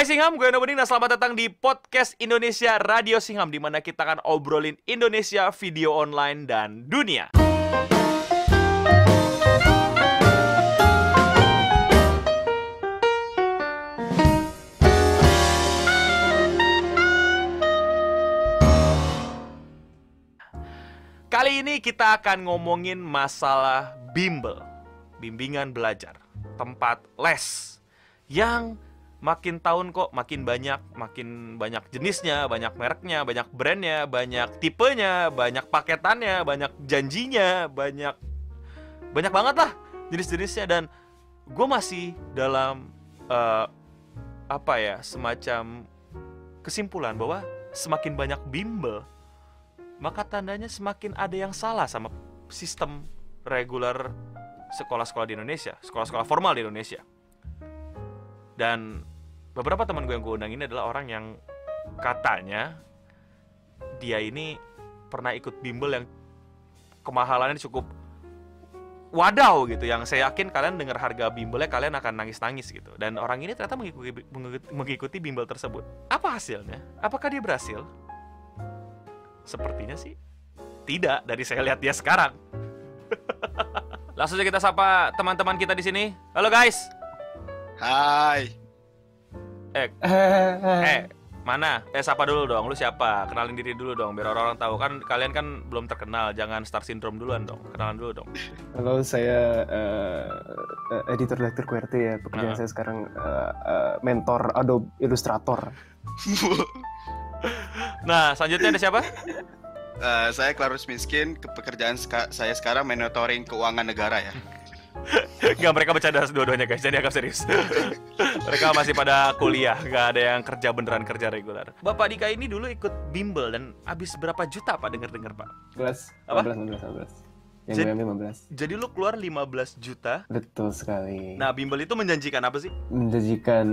Hai Singham, gue Eno Bening dan selamat datang di podcast Indonesia Radio Singham di mana kita akan obrolin Indonesia, video online, dan dunia. Kali ini kita akan ngomongin masalah bimbel, bimbingan belajar, tempat les yang makin tahun kok makin banyak, makin banyak jenisnya, banyak mereknya, banyak brandnya, banyak tipenya, banyak paketannya, banyak janjinya, banyak banyak banget lah jenis-jenisnya dan gue masih dalam eh, apa ya semacam kesimpulan bahwa semakin banyak bimbel maka tandanya semakin ada yang salah sama sistem reguler sekolah-sekolah di Indonesia, sekolah-sekolah formal di Indonesia. Dan beberapa teman gue yang gue undang ini adalah orang yang katanya dia ini pernah ikut bimbel yang kemahalannya cukup wadaw gitu yang saya yakin kalian dengar harga bimbelnya kalian akan nangis-nangis gitu dan orang ini ternyata mengikuti, mengikuti bimbel tersebut apa hasilnya apakah dia berhasil Sepertinya sih tidak dari saya lihat dia sekarang. Langsung saja kita sapa teman-teman kita di sini. Halo guys. Hai. Eh, eh, mana? Eh, sapa dulu dong. Lu siapa? Kenalin diri dulu dong, biar orang-orang tahu kan kalian kan belum terkenal. Jangan star syndrome duluan dong. Kenalan dulu dong. Halo, saya uh, editor lektur QRT ya. Pekerjaan Ah. saya sekarang uh, uh, mentor Adobe Illustrator. Nah, selanjutnya ada siapa? Eh, saya Clarus Miskin. Ke pekerjaan seka- saya sekarang monitoring keuangan negara ya. Enggak, mereka bercanda dua-duanya guys, jadi agak serius. mereka masih pada kuliah, nggak ada yang kerja beneran kerja reguler. Bapak Dika ini dulu ikut bimbel dan habis berapa juta Pak denger-denger Pak? 15, Apa? 15, 15, 15. Yang Jadi- gue ambil 15. Jadi lu keluar 15 juta. Betul sekali. Nah, bimbel itu menjanjikan apa sih? Menjanjikan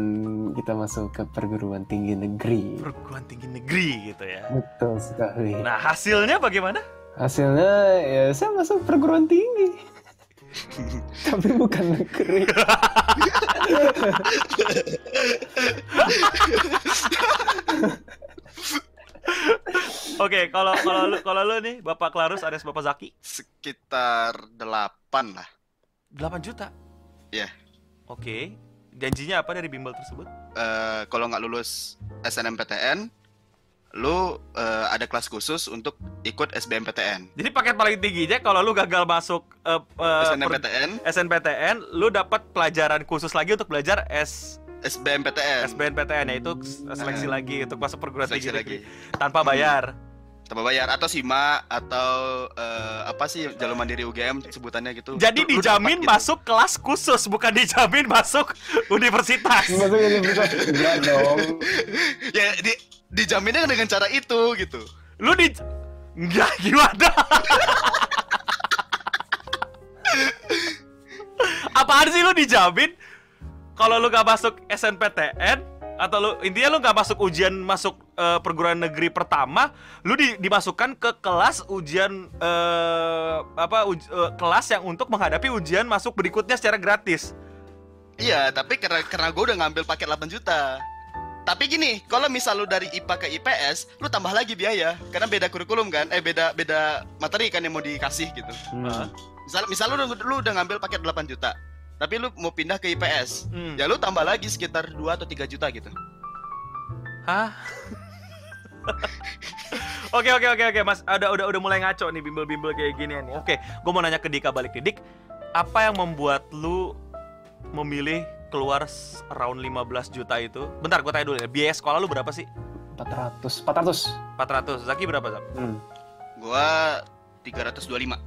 kita masuk ke perguruan tinggi negeri. Perguruan tinggi negeri gitu ya. Betul sekali. Nah, hasilnya bagaimana? Hasilnya ya saya masuk perguruan tinggi. Tapi bukan negeri. Oke, kalau kalau lu kalau lu nih Bapak Klarus alias Bapak Zaki Sekitar 8 lah. 8 juta. Iya. Oke. Janjinya apa dari bimbel tersebut? Eh, kalau nggak lulus SNMPTN, lu eh, ada kelas khusus untuk ikut SBMPTN. Jadi paket paling tingginya kalau lu gagal masuk eh, eh, per- SNMPTN, SNPTN, lu dapat pelajaran khusus lagi untuk belajar S SBMPTN. SBNPTN yaitu seleksi Eh. lagi untuk masuk perguruan tinggi lagi. tanpa bayar. Tanpa bayar atau SIMA atau eh, apa sih jalur mandiri UGM sebutannya gitu. Jadi Lu- lu dijamin dapat gitu. masuk kelas khusus, bukan dijamin masuk universitas. Masuk universitas enggak dong. Ya di dijaminnya dengan cara itu gitu. Lu di Enggak gimana? Apaan sih lu dijamin kalau lu gak masuk SNPTN atau lu intinya lu gak masuk ujian masuk eh, perguruan negeri pertama, lu di- dimasukkan ke kelas ujian eh, apa uj- eh, kelas yang untuk menghadapi ujian masuk berikutnya secara gratis. Iya, tapi karena karena gue udah ngambil paket 8 juta. Tapi gini, kalau misal lu dari IPA ke IPS, lu tambah lagi biaya karena beda kurikulum kan, eh beda beda materi kan yang mau dikasih gitu. Hmm. Misal misal lu, lu udah ngambil paket 8 juta, tapi lu mau pindah ke IPS, Hmm. ya lu tambah lagi sekitar 2 atau 3 juta gitu. Hah? Oke oke oke oke Mas, ada udah udah mulai ngaco nih bimbel-bimbel kayak gini nih. Oke, gue mau nanya ke Dika balik nih. Dik, apa yang membuat lu memilih keluar around 15 juta itu? Bentar, gue tanya dulu ya. Biaya sekolah lu berapa sih? 400, 400. 400. Zaki berapa, Zak? Hmm. Gua 325.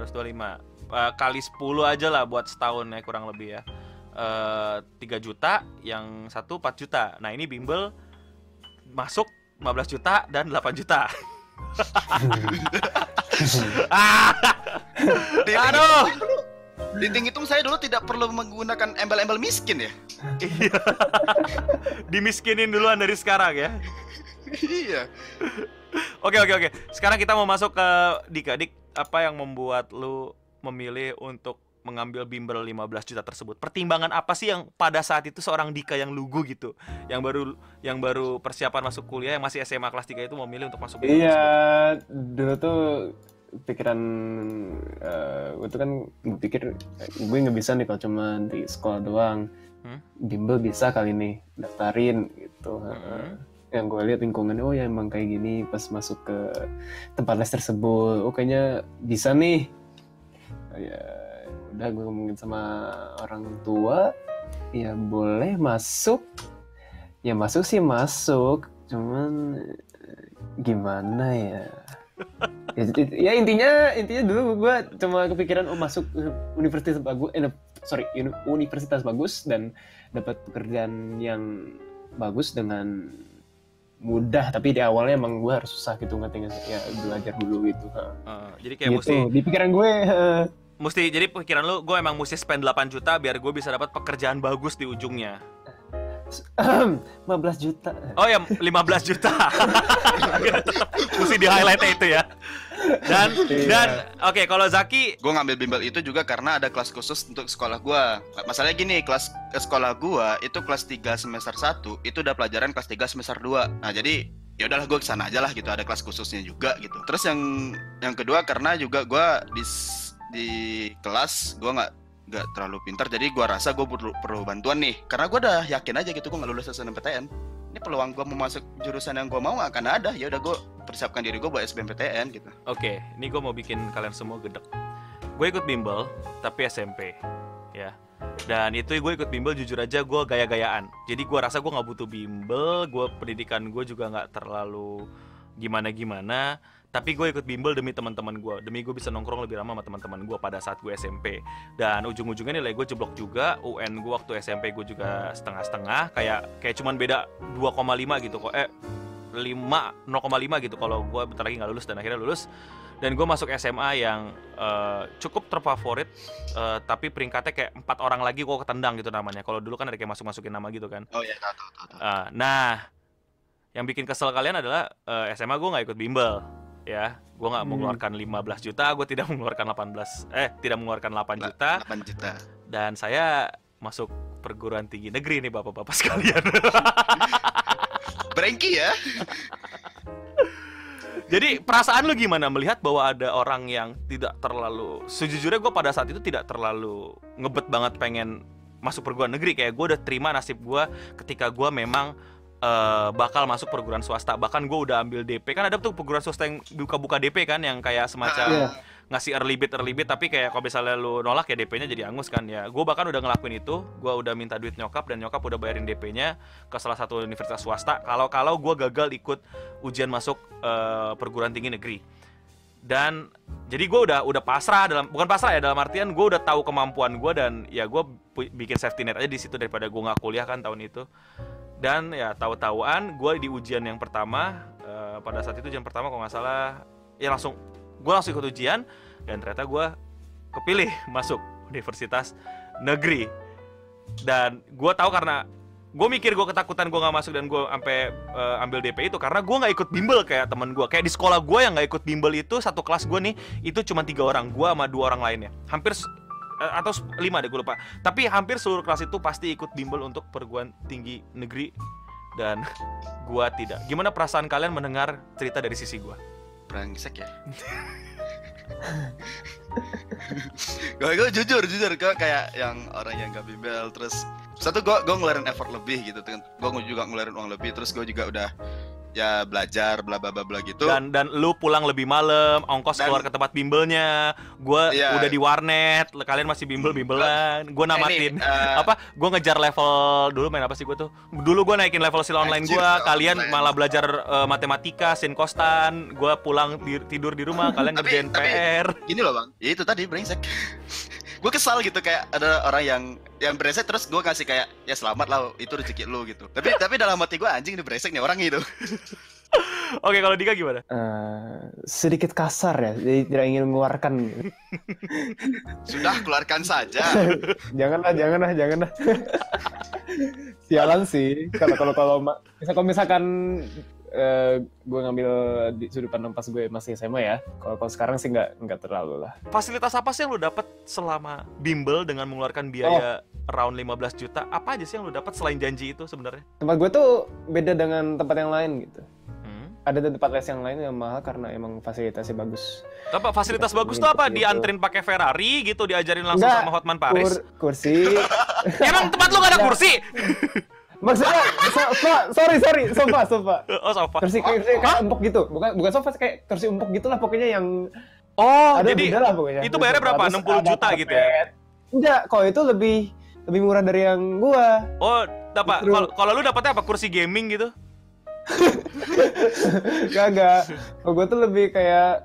225. Eh, kali 10 aja lah buat setahun ya kurang lebih ya. Eh 3 juta, yang satu 4 juta. Nah, ini bimbel masuk 15 juta dan 8 juta. ah, aduh. Dihitung-hitung saya dulu tidak perlu menggunakan embel-embel miskin ya. Iya. Dimiskinin duluan dari sekarang ya. iya. Oke oke oke. Sekarang kita mau masuk ke Dika. Dik, apa yang membuat lu memilih untuk mengambil bimbel 15 juta tersebut? Pertimbangan apa sih yang pada saat itu seorang Dika yang lugu gitu, yang baru yang baru persiapan masuk kuliah yang masih SMA kelas 3 itu memilih untuk masuk bimbel Iya, dulu tuh pikiran eh gue tuh kan gue pikir eh, gue nggak bisa nih kalau cuma di sekolah doang. Hmm? Bimbel bisa kali nih daftarin gitu. Hmm. Yang gue lihat lingkungannya oh ya emang kayak gini pas masuk ke tempat les tersebut. Oh kayaknya bisa nih. Ya udah gue ngomongin sama orang tua. Ya boleh masuk. Ya masuk sih masuk. Cuman eh, gimana ya? ya, ya intinya intinya dulu gue cuma kepikiran oh masuk universitas bagus eh, sorry uni- universitas bagus dan dapat pekerjaan yang bagus dengan mudah tapi di awalnya emang gue harus susah gitu ngerti ya belajar dulu gitu. Eh, jadi kayak gitu mesti di pikiran gue eh, mesti jadi pikiran lu gue emang mesti spend 8 juta biar gue bisa dapat pekerjaan bagus di ujungnya. 15 juta Oh ya 15 juta. mesti di highlight itu ya. Dan Iya. dan oke kalau Zaki gue ngambil bimbel itu juga karena ada kelas khusus untuk sekolah gua. Masalahnya gini, kelas ke sekolah gua itu kelas 3 semester 1 itu udah pelajaran kelas 3 semester 2. Nah, jadi ya udahlah gue ke sana aja lah gitu ada kelas khususnya juga gitu. Terus yang yang kedua karena juga gua di di kelas gua nggak nggak terlalu pintar jadi gua rasa gue perlu, perlu bantuan nih karena gua udah yakin aja gitu gue nggak lulus SNMPTN ini peluang gua mau masuk jurusan yang gua mau nggak akan ada ya udah gue persiapkan diri gue buat SBMPTN gitu Oke, ini gue mau bikin kalian semua gedek. Gue ikut bimbel, tapi SMP, ya. Dan itu gue ikut bimbel jujur aja gue gaya-gayaan. Jadi gue rasa gue nggak butuh bimbel, gue pendidikan gue juga nggak terlalu gimana-gimana. Tapi gue ikut bimbel demi teman-teman gue, demi gue bisa nongkrong lebih lama sama teman-teman gue pada saat gue SMP. Dan ujung-ujungnya nilai gue jeblok juga. UN gue waktu SMP gue juga setengah-setengah, kayak kayak cuman beda 2,5 gitu kok. Eh 5 0,5 gitu kalau gue bentar lagi nggak lulus dan akhirnya lulus dan gue masuk SMA yang eh, cukup terfavorit eh, tapi peringkatnya kayak empat orang lagi gue ketendang gitu namanya kalau dulu kan ada kayak masuk masukin nama gitu kan oh ya tahu tahu tahu, tahu. Eh, nah yang bikin kesel kalian adalah eh, SMA gue nggak ikut bimbel ya. Gue nggak Hmm. mengeluarkan 15 juta gue tidak mengeluarkan 18 eh tidak mengeluarkan 8 juta. 8 juta. Dan saya masuk perguruan tinggi negeri nih bapak-bapak sekalian. Brengki ya. Jadi perasaan lu gimana melihat bahwa ada orang yang tidak terlalu sejujurnya gue pada saat itu tidak terlalu ngebet banget pengen masuk perguruan negeri. Kayak gue udah terima nasib gue ketika gue memang eh, bakal masuk perguruan swasta. Bahkan gue udah ambil DP kan ada tuh perguruan swasta yang buka-buka DP kan yang kayak semacam Iya. ngasih early bid early bid. Tapi kayak kalau misalnya lu nolak ya DP-nya jadi angus kan ya. Gue bahkan udah ngelakuin itu. Gue udah minta duit nyokap dan nyokap udah bayarin DP-nya ke salah satu universitas swasta. Kalau kalau gue gagal ikut ujian masuk eh, perguruan tinggi negeri. Dan jadi gue udah udah pasrah dalam bukan pasrah ya dalam artian gue udah tahu kemampuan gue dan ya gue bikin safety net aja di situ daripada gue nggak kuliah kan tahun itu dan ya tahu-tahuan gue di ujian yang pertama eh, pada saat itu ujian pertama kalau nggak salah ya langsung gue langsung ikut ujian dan ternyata gue kepilih masuk universitas negeri. Dan gue tahu karena gue mikir gue ketakutan gue nggak masuk dan gue sampai eh, ambil DP itu karena gue nggak ikut bimbel kayak temen gue kayak di sekolah gue yang nggak ikut bimbel itu satu kelas gue nih itu cuma tiga orang gue sama dua orang lainnya. Hampir atau s- lima deh gue lupa. Tapi hampir seluruh kelas itu pasti ikut bimbel untuk perguruan tinggi negeri dan gue tidak. Gimana perasaan kalian mendengar cerita dari sisi gue brengsek ya? Gue gue jujur jujur. Gue kayak yang orang yang gak bimbel terus satu gue gue ngeluarin effort lebih gitu. Gue juga ngeluarin uang lebih terus gue juga udah ya belajar bla bla bla gitu. Dan dan lu pulang lebih malam ongkos Dan- keluar ke tempat bimbelnya. Gua Iya. udah di warnet kalian masih bimbel bimbelan gua namatin Ini, eh, apa? Gua ngejar level dulu main apa sih gua tuh? Dulu gua naikin level skill online skill kalian online. malah belajar eh, matematika sin kostan. Gua pulang di- tidur di rumah kalian Tapi- ngerjain tapi- PR gini loh bang. Ya itu tadi brengsek gue kesal gitu kayak ada orang yang yang brengsek terus gue kasih kayak ya selamat lah itu rezeki lu gitu. Tapi tapi dalam hati gue anjing ini brengsek nih orang gitu. Oke kalau Dika gimana? Eh, sedikit kasar ya jadi tidak ingin mengeluarkan. Sudah keluarkan saja. Janganlah janganlah janganlah. Sialan sih kalau kalau kalau misalkan gue ngambil di sudut pandang pas gue masih SMA ya. Kalau kalau sekarang sih nggak nggak terlalu lah. Fasilitas apa sih yang lu dapat selama bimbel dengan mengeluarkan biaya around 15 juta? Apa aja sih yang lu dapat selain janji itu sebenarnya? Tempat gue tuh beda dengan tempat yang lain gitu. Hmm. Ada tempat les yang lain yang mahal karena emang fasilitasnya bagus. Apa fasilitas Gitu, bagus tuh apa? gitu. Dianterin pakai Ferrari gitu, diajarin langsung Enggak. sama Hotman Paris. Kur- kursi. Emang tempat lu gak ada Ya. kursi? Maksudnya, so- so- sorry sorry, sofa sofa. Oh, sofa. Kursi kayak, kayak, kayak empuk gitu, bukan bukan sofa kayak kursi empuk gitu lah pokoknya yang Oh, ada jadi lah pokoknya. itu bayarnya berapa? Terus 60 ada juta gitu ya? Enggak, kalau itu lebih lebih murah dari yang gua. oh, dapat kalau kalau lu dapatnya apa? Kursi gaming gitu? Kagak. Kalau gua tuh lebih kayak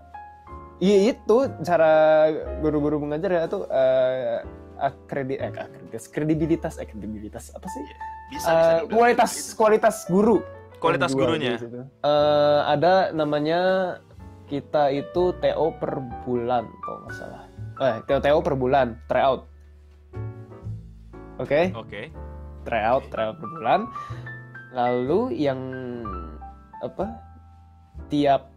Iya itu cara guru-guru mengajar ya tuh eh akredit eh akreditas kredibilitas eh kredibilitas apa sih? Bisa, bisa Eh, dibilang kualitas kualitas guru. Kualitas gurunya. Eh, ada namanya kita itu TO per bulan kalau nggak salah. Eh TO TO per bulan tryout. Oke, Oke. tryout tryout per bulan. Lalu yang apa? Tiap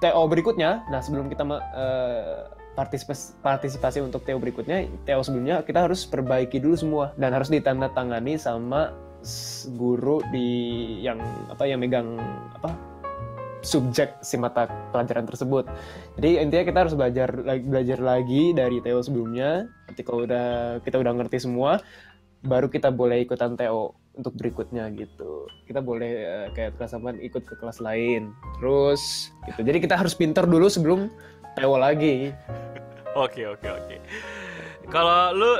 TO berikutnya, nah sebelum kita eh, partisipasi, partisipasi untuk TO berikutnya, TO sebelumnya kita harus perbaiki dulu semua dan harus ditandatangani sama guru di yang apa yang megang apa subjek si mata pelajaran tersebut. Jadi intinya kita harus belajar belajar lagi dari TO sebelumnya. Kalau udah kita udah ngerti semua, baru kita boleh ikutan TO untuk berikutnya gitu. Kita boleh eh, kayak kelas ikut ke kelas lain. Terus gitu. Jadi kita harus pinter dulu sebelum TO lagi. Oke, oke, oke. Kalau lu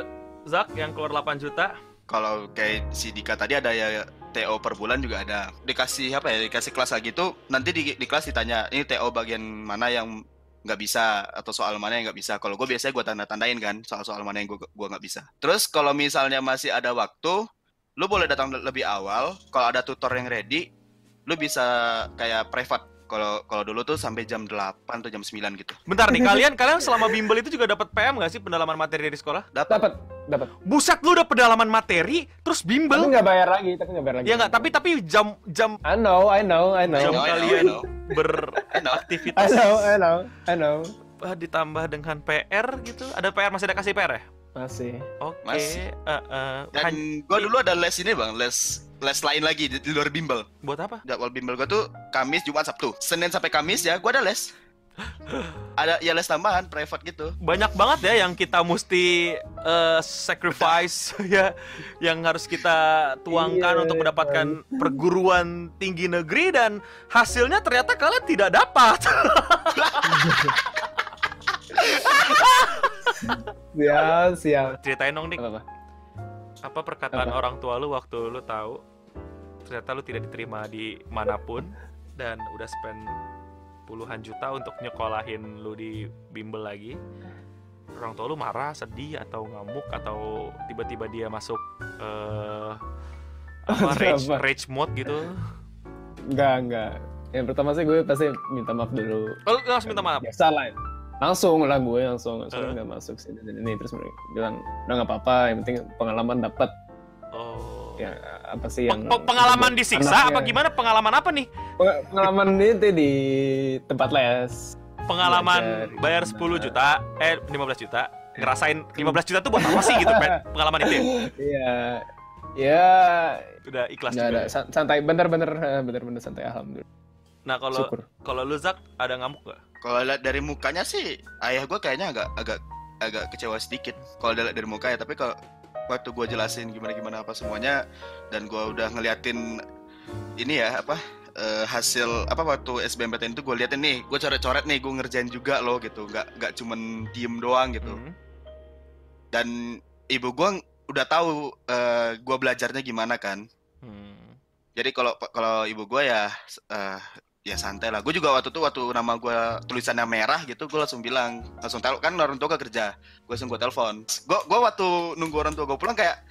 Zak yang keluar 8 juta, Kalau kayak si Dika tadi ada ya TO per bulan juga ada. Dikasih apa ya? Dikasih kelas lagi tuh nanti di, di kelas ditanya ini TO bagian mana yang nggak bisa atau soal mana yang nggak bisa. Kalau gue biasanya gue tanda tandain kan soal-soal mana yang gue gua nggak bisa. Terus kalau misalnya masih ada waktu, lu boleh datang le- lebih awal. Kalau ada tutor yang ready, lu bisa kayak private. Kalau kalau dulu tuh sampai jam 8 atau jam 9 gitu. bentar nih kalian kalian selama bimbel itu juga dapat PM gak sih pendalaman materi dari sekolah? Dapat Dapat. Buset lu udah pendalaman materi terus Tapi bimbel? nggak bayar lagi, tapi nggak bayar lagi. Ya nggak, tapi tapi jam jam I know, I know, I know. jam know, kalian beraktivitas I know, I know, I know. ah, ditambah dengan PR gitu. Ada PR masih ada kasih PR ya? Masih. Oke. Masih. eh, eh, Dan han- gue dulu ada les ini bang, les les lain lagi di, di luar bimbel. buat apa? Jadwal bimbel gue tuh Kamis, Jumat, Sabtu. Senin sampai Kamis ya, gue ada les. ada ya les tambahan, private gitu. Banyak banget ya yang kita mesti eh, sacrifice ya, yang harus kita tuangkan Iya, untuk mendapatkan perguruan tinggi negeri dan hasilnya ternyata kalian tidak dapat. Ya, siap. Ceritain dong nih, Apa, apa? apa perkataan Apa? orang tua lu waktu lu tahu ternyata lu tidak diterima di mana pun dan udah spend puluhan juta untuk nyekolahin lu di bimbel lagi orang tua lu marah sedih atau ngamuk atau tiba-tiba dia masuk eh apa rage, Apa? rage mode gitu Enggak, enggak. Yang pertama sih gue pasti minta maaf dulu. oh, lu langsung minta maaf Biasa lah. Langsung lah gue langsung, langsung Eh. nggak masuk sih dan ini terus mereka bilang udah nggak apa-apa, yang penting pengalaman dapat. oh Ya apa sih yang Pe- pengalaman disiksa apa anaknya. gimana pengalaman apa nih Peng- Pengalaman itu di tempat les. pengalaman Belajar bayar gimana. 10 juta eh 15 juta ngerasain 15 juta tuh buat apa sih gitu Pe- pengalaman itu ya? Iya. Ya, udah ikhlas nggak juga ada ya? san- santai, bener-bener bener-bener santai alhamdulillah. nah kalau kalau lu Zak ada ngamuk gak Kalau lihat dari mukanya sih, ayah gue kayaknya agak agak agak kecewa sedikit. Kalau lihat dari muka ya, tapi kalau waktu gue jelasin gimana gimana apa semuanya dan gue udah ngeliatin ini ya apa eh, hasil apa waktu SBMPTN itu gue liatin nih, gue coret-coret nih, gue ngerjain juga loh gitu, nggak nggak cumen diem doang gitu. Hmm. Dan ibu gue udah tahu eh, gue belajarnya gimana kan. Hmm. Jadi kalau kalau ibu gue ya eh, ya santai lah. Gue juga waktu itu waktu nama gue tulisannya merah gitu, gue langsung bilang langsung telepon kan orang tua gue kerja, gue langsung gue telepon. Gue gue waktu nunggu orang tua gue pulang kayak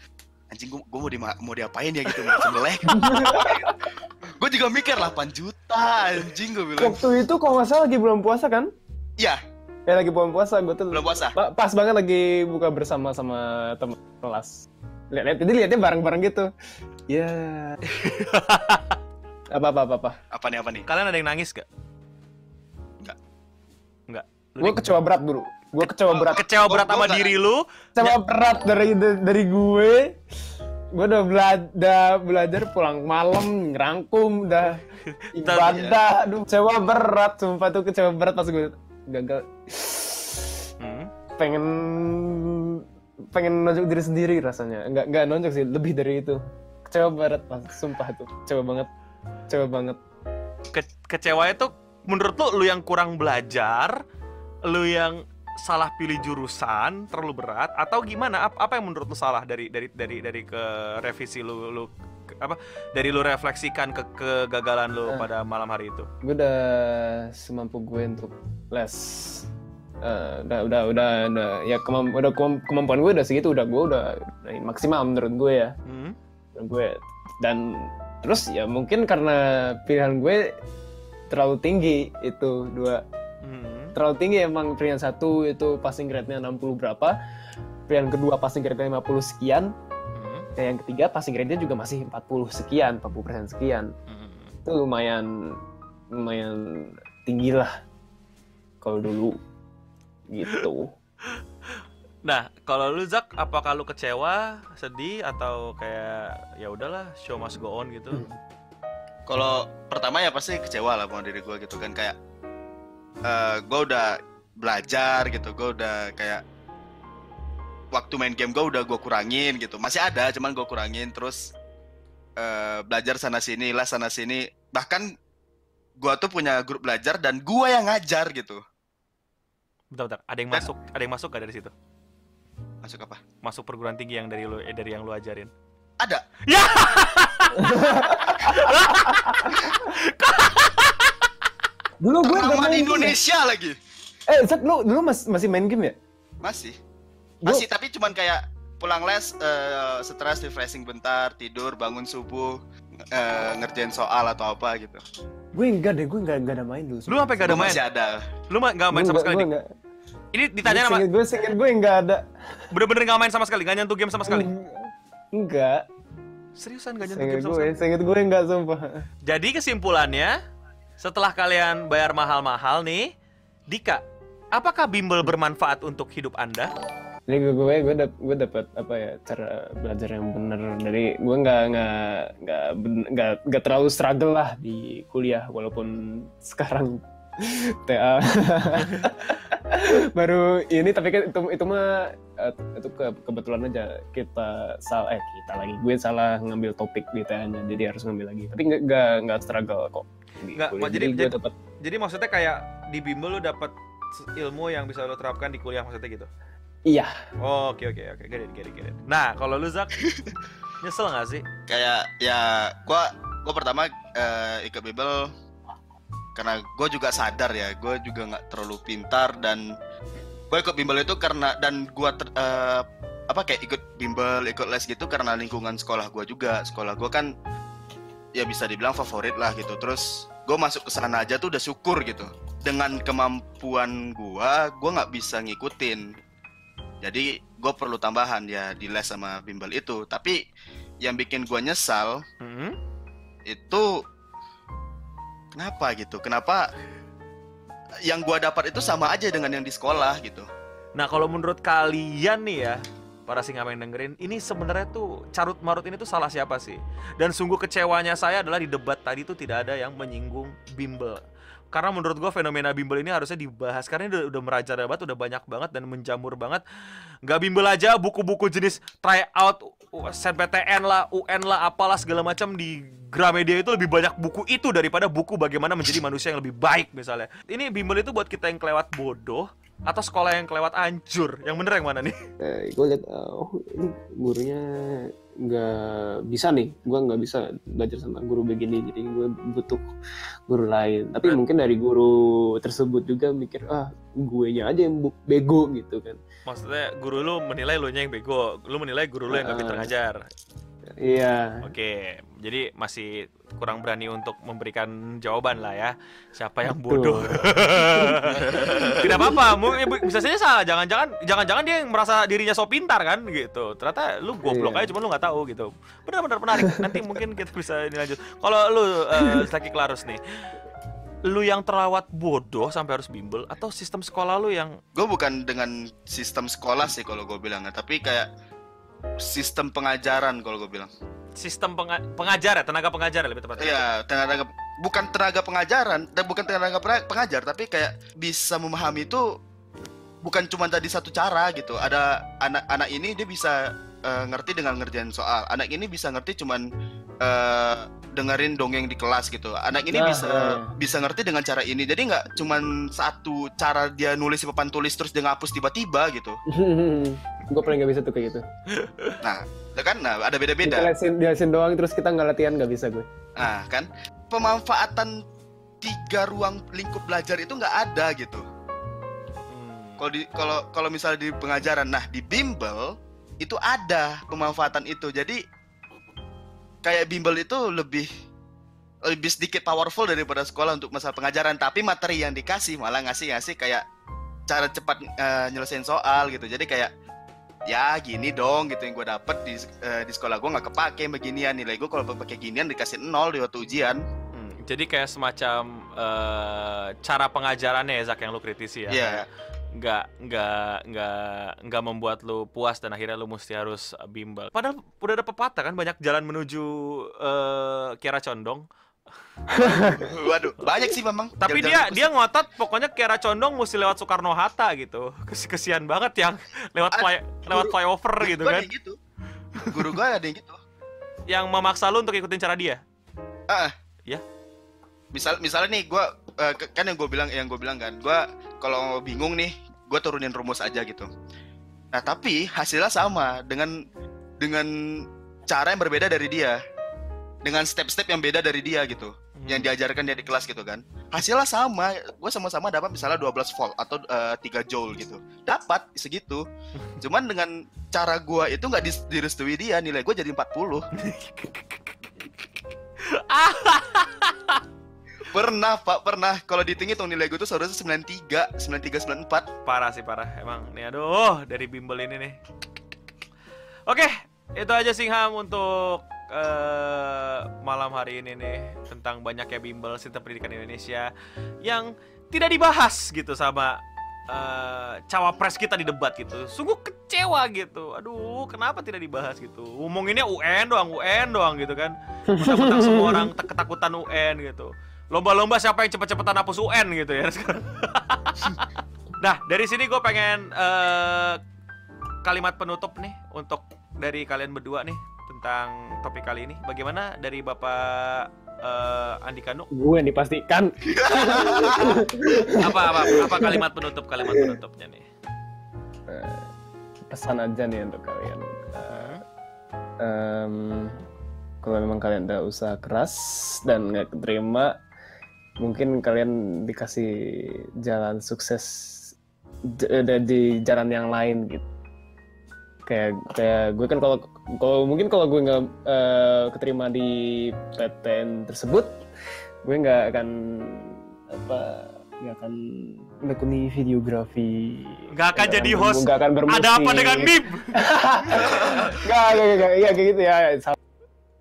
anjing gue, gue mau di mau diapain ya gitu mau sembelih. gue juga mikir 8 juta anjing gue bilang. Waktu itu kalau nggak salah lagi bulan puasa kan? Iya Ya lagi bulan puasa, gue tuh belum puasa. Pa- pas banget lagi buka bersama sama temen kelas. Lihat, lihat, jadi lihatnya bareng-bareng gitu. Ya. Apa apa apa apa. Apa nih apa nih? Kalian ada yang nangis gak? Enggak. Enggak. Lu Gue kecewa berat bro. Gue kecewa berat. kecewa berat Gua- sama gua nggak- diri lu. Kecewa berat dari dari gue. Gue udah belajar belajar pulang malam ngerangkum udah ibadah. Aduh, kecewa berat. Sumpah tuh kecewa berat pas gue gagal. Hmm. Pengen pengen nonjok diri sendiri rasanya. Enggak enggak nonjok sih, lebih dari itu. Kecewa berat pas sumpah tuh. Kecewa banget. Kecewa banget. Ke- kecewa itu menurut lu lu yang kurang belajar, lu yang salah pilih jurusan terlalu berat atau gimana? Apa, apa yang menurut lu salah dari dari dari dari ke revisi lu lu ke- apa dari lu refleksikan ke kegagalan lu Eh. pada malam hari itu? gue udah semampu gue untuk les Eh, udah udah udah udah ya kemam, udah kemam- kemampuan gue udah segitu udah gue udah, udah maksimal menurut gue ya Hmm? gue dan terus ya mungkin karena pilihan gue terlalu tinggi itu dua Hmm. terlalu tinggi emang pilihan satu itu passing grade-nya 60 berapa pilihan kedua passing grade-nya 50 sekian Hmm. dan yang ketiga passing grade-nya juga masih 40 sekian 40% sekian Hmm. itu lumayan lumayan tinggi lah kalau dulu gitu Nah, kalau lu Zak, apakah lu kecewa, sedih atau kayak ya udahlah, show must go on gitu? Hmm. Kalau pertama ya pasti kecewa lah sama diri gue gitu kan kayak eh gue udah belajar gitu, gue udah kayak waktu main game gue udah gue kurangin gitu, masih ada cuman gue kurangin terus eh belajar sana sini lah sana sini bahkan gue tuh punya grup belajar dan gue yang ngajar gitu. Bentar, bentar. Ada yang Dan- masuk, ada yang masuk gak dari situ? Masuk apa? Masuk perguruan tinggi yang dari lu eh, dari yang lu ajarin. Ada. Ya. dulu gue Ternama main di game ya? Indonesia lagi. eh Zak lu dulu mas- masih main game ya Masih. Gua- Masih tapi cuman kayak pulang les eh, stres refreshing bentar, tidur, bangun subuh, eh, ngerjain soal atau apa gitu. gue enggak deh gue enggak enggak ada main dulu Lu sampai gak ada Gua main? masih ada. Lu ma- gak main sama sekali? Enggak, Ini ditanya sama gue gue singkat gue enggak ada bener-bener gak main sama sekali, gak nyentuh game sama sekali. enggak Seriusan gak nyentuh game sama gue sekali? singkat gue enggak sumpah Jadi kesimpulannya, setelah kalian bayar mahal-mahal nih, Dika, apakah bimbel bermanfaat untuk hidup Anda? Jadi gue gue gue, dap, gue dapat apa ya cara belajar yang bener dari gue nggak nggak nggak nggak nggak terlalu struggle lah di kuliah walaupun sekarang TA baru ini tapi kan itu itu mah eh, itu ke- kebetulan aja kita salah eh kita lagi gue salah ngambil topik di TA-nya jadi harus ngambil lagi tapi nggak nggak nggak struggle kok Nggak, jadi- jadi gue jadi- dapat Jadi maksudnya kayak di bimbel lu dapat ilmu yang bisa lu terapkan di kuliah maksudnya gitu? iya Oh, oke oke oke, get it, get it, get it. Nah, kalau lu Zak, nyesel gak sih? Kayak ya gua gua pertama eh, ikut bimbel karena gue juga sadar ya, gue juga nggak terlalu pintar dan gue ikut bimbel itu karena dan gua ter- eh, apa kayak ikut bimbel, ikut les gitu karena lingkungan sekolah gua juga. Sekolah gua kan ya bisa dibilang favorit lah gitu. Terus gue masuk ke sana aja tuh udah syukur gitu. Dengan kemampuan gua, gua nggak bisa ngikutin. Jadi gue perlu tambahan ya di les sama bimbel itu. Tapi yang bikin gua nyesal Hmm? itu kenapa gitu? Kenapa yang gua dapat itu sama aja dengan yang di sekolah gitu? Nah, kalau menurut kalian nih ya, para singa yang dengerin, ini sebenarnya tuh carut marut ini tuh salah siapa sih? Dan sungguh kecewanya saya adalah di debat tadi tuh tidak ada yang menyinggung bimbel. Karena menurut gua fenomena bimbel ini harusnya dibahas karena ini udah, udah banget, udah banyak banget dan menjamur banget. Nggak bimbel aja, buku-buku jenis tryout, SNPTN lah, UN lah, apalah segala macam di Gramedia itu lebih banyak buku itu daripada buku bagaimana menjadi manusia yang lebih baik misalnya. Ini bimbel itu buat kita yang kelewat bodoh atau sekolah yang kelewat hancur. Yang bener yang mana nih? eh, gue liat oh ini gurunya nggak bisa nih gue nggak bisa belajar sama guru begini jadi gue butuh guru lain tapi mungkin dari guru tersebut juga mikir ah gue nya aja yang bego gitu kan Maksudnya guru lu menilai lu nya yang bego, lu menilai guru lu yang gak pinter Ah. ngajar. Iya. Oke, jadi masih kurang berani untuk memberikan jawaban lah ya. Siapa yang Betul. bodoh? Tidak apa-apa, eh, bisa saja salah. Jangan-jangan, jangan-jangan dia yang merasa dirinya so pintar kan, gitu. Ternyata lu goblok Iya. aja, cuma lu nggak tahu gitu. Benar-benar menarik. Nanti mungkin kita bisa ini lanjut. Kalau lu, uh, Zaki Klarus nih, lu yang terawat bodoh sampai harus bimbel atau sistem sekolah lu yang gue bukan dengan sistem sekolah sih kalau gue bilang tapi kayak sistem pengajaran kalau gue bilang sistem penga- pengajar ya, tenaga pengajar ya lebih tepatnya. Iya, tenaga bukan tenaga pengajaran dan bukan tenaga pengajar tapi kayak bisa memahami itu bukan cuma tadi satu cara gitu. Ada anak-anak ini dia bisa eh, ngerti dengan ngerjain soal. Anak ini bisa ngerti cuman eh, dengerin dongeng di kelas gitu. Anak ini Nah, bisa iya, iya. bisa ngerti dengan cara ini. Jadi nggak cuman satu cara dia nulis di papan tulis terus dia ngapus tiba-tiba gitu. gue paling nggak bisa tuh kayak gitu. Nah, kan nah, ada beda-beda. diasin doang terus kita nggak latihan nggak bisa gue. Nah, kan pemanfaatan tiga ruang lingkup belajar itu nggak ada gitu. Hmm. Kalau di kalau kalau misalnya di pengajaran, nah di bimbel itu ada pemanfaatan itu. Jadi kayak bimbel itu lebih lebih sedikit powerful daripada sekolah untuk masalah pengajaran, tapi materi yang dikasih malah ngasih-ngasih kayak cara cepat eh, nyelesain soal gitu. Jadi kayak ya gini dong gitu yang gue dapet di eh, di sekolah gue nggak kepake beginian nilai gue kalau pakai ginian dikasih nol di waktu ujian. Hmm, jadi kayak semacam eh, cara pengajarannya ya Zak yang lu kritisi ya. Iya. Nggak nggak nggak nggak membuat lu puas dan akhirnya lu mesti harus bimbel. Padahal udah ada pepatah kan banyak jalan menuju eh, Kiara Condong. Waduh, banyak sih memang. Tapi dia dia ngotot pokoknya Kiara Condong mesti lewat Soekarno Hatta gitu. Kes kesian banget yang lewat fly, lewat guru- flyover Guru gitu kan. gitu. Guru gue ada yang gitu. Yang memaksa lu untuk ikutin cara dia. Ah, Ya. Misal misalnya nih gue kan yang gue bilang yang gue bilang kan, gue kalau bingung nih, gue turunin rumus aja gitu. Nah tapi hasilnya sama dengan dengan cara yang berbeda dari dia, dengan step-step yang beda dari dia gitu, Hmm. yang diajarkan dia di kelas gitu kan. Hasilnya sama, gue sama-sama dapat misalnya 12 volt atau eh, 3 joule gitu, dapat segitu. Cuman dengan cara gue itu nggak direstui dia, nilai gue jadi 40. Pernah pak, pernah. Kalau ditinggi tuh nilai gue tuh seharusnya 93, 93, 94. Parah sih parah emang nih aduh dari bimbel ini nih. Oke, itu aja Singham untuk eh, malam hari ini nih tentang banyaknya bimbel sistem pendidikan Indonesia yang tidak dibahas gitu sama eh, cawapres kita di debat gitu. Sungguh kecewa gitu. Aduh, kenapa tidak dibahas gitu? Ngomonginnya UN doang, UN doang gitu kan. Mentang-mentang semua orang ketakutan UN gitu. Lomba-lomba siapa yang cepet-cepetan hapus UN gitu ya sekarang. Nah, dari sini gue pengen eh, kalimat penutup nih untuk dari kalian berdua nih tentang topik kali ini. Bagaimana dari Bapak eh, Andika Nu? Gue yang dipastikan. Apa apa apa kalimat penutup kalimat penutupnya nih? Eh, pesan aja nih untuk kalian. Eh, em, kalau memang kalian udah usaha keras dan nggak keterima, mungkin kalian dikasih jalan sukses eh, di jalan yang lain gitu. Kayak kayak gue kan kalau kalau mungkin kalau gue nggak eh, keterima di PTN tersebut, gue nggak akan apa nggak akan menekuni videografi Nggak akan jadi host. nggak akan bermusik Ada apa dengan MIB? Nggak, nggak, nggak, iya kayak gitu ya.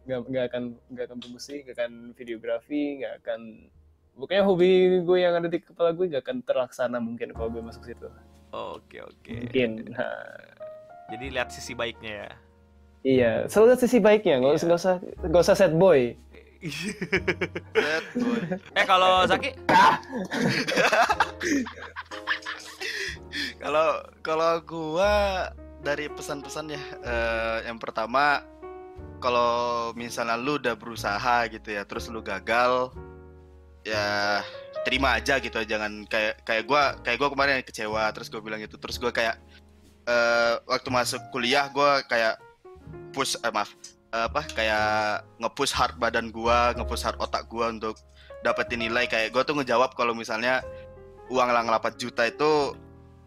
Nggak, nggak akan, nggak akan bermusik, nggak akan videografi, nggak akan. Pokoknya hobi gue yang ada di kepala gue nggak akan terlaksana mungkin kalau gue masuk situ. Oke oke. Mungkin. Nah, Jadi lihat sisi baiknya ya. iya, selalu lihat sisi baiknya. Nggak usah, nggak usah, nggak usah sad boy. Set, boy. eh kalau Zaki? Kalau kalau gua dari pesan-pesannya eh, yang pertama kalau misalnya lu udah berusaha gitu ya terus lu gagal ya terima aja gitu jangan kayak kayak gua kayak gua kemarin kecewa terus gua bilang gitu. Terus gua kayak eh, waktu masuk kuliah gua kayak push eh, maaf eh, apa kayak nge-push hard badan gua nge-push hard otak gua untuk dapetin nilai. Kayak gua tuh ngejawab kalau misalnya uang lang 8 juta itu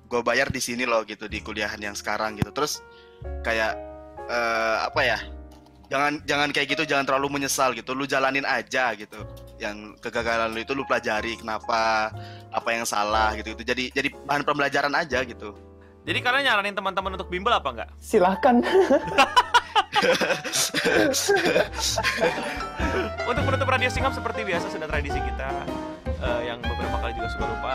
gue bayar di sini loh gitu di kuliahan yang sekarang gitu. Terus kayak eh, apa ya jangan jangan kayak gitu jangan terlalu menyesal gitu. Lu jalanin aja gitu yang kegagalan lu itu lu pelajari kenapa apa yang salah gitu gitu jadi jadi bahan pembelajaran aja gitu Jadi kalian nyaranin teman-teman untuk bimbel apa enggak? Silahkan. Untuk menutup radio singap seperti biasa sudah tradisi kita eh, yang beberapa kali juga suka lupa.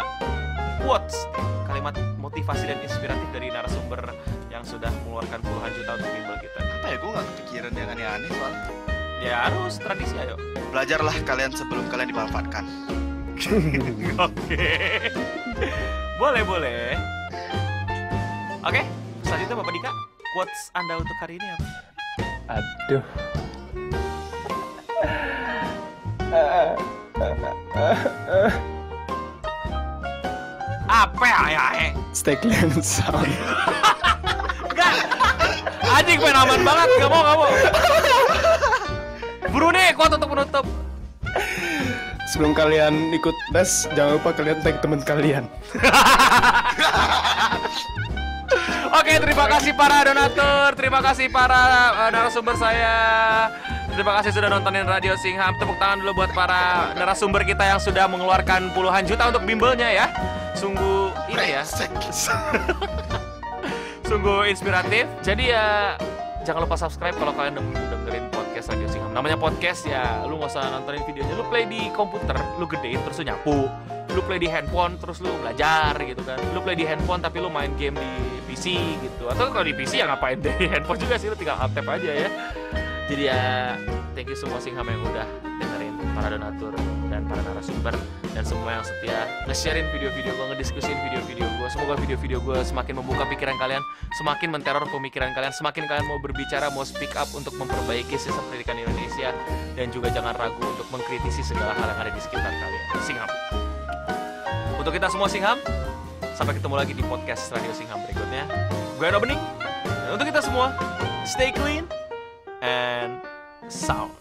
Quotes, kalimat motivasi dan inspiratif dari narasumber yang sudah mengeluarkan puluhan juta untuk bimbel kita. apa ya gue nggak kepikiran yang aneh-aneh soalnya Ya harus tradisi ayo. belajarlah kalian sebelum kalian dimanfaatkan Oke. boleh boleh. Oke, selanjutnya Bapak Dika, quotes Anda untuk hari ini apa? Aduh. Apa ya ya? eh? Stay clean sound. Enggak. Anjing main aman banget, gak mau, gak mau. Buru nih, quote untuk menutup. Sebelum kalian ikut les, jangan lupa kalian tag teman kalian. Oke, terima kasih para donatur, terima kasih para eh, narasumber saya. Terima kasih sudah nontonin Radio Singham. Tepuk tangan dulu buat para narasumber kita yang sudah mengeluarkan puluhan juta untuk bimbelnya ya. Sungguh ini ya, sungguh inspiratif. Jadi ya jangan lupa subscribe kalau kalian deng- dengerin podcast Radio Singham. Namanya podcast ya, lu nggak usah nontonin videonya, lu play di komputer, lu gedein terus lu nyapu. Lu play di handphone terus lu belajar gitu kan. Lu play di handphone tapi lu main game di PC gitu. Atau kalau di PC ya ngapain di handphone juga sih lu tinggal up aja ya. Jadi ya thank you semua Singham yang udah dengerin para donatur dan para narasumber dan semua yang setia nge-sharein video-video gue, ngediskusin video-video gue. Semoga video-video gue semakin membuka pikiran kalian, semakin menteror pemikiran kalian, semakin kalian mau berbicara, mau speak up untuk memperbaiki sistem pendidikan Indonesia dan juga jangan ragu untuk mengkritisi segala hal yang ada di sekitar kalian. Singham. Untuk kita semua Singham, sampai ketemu lagi di podcast Radio Singham berikutnya. Gue Eno Bening. Dan untuk kita semua, stay clean and sound.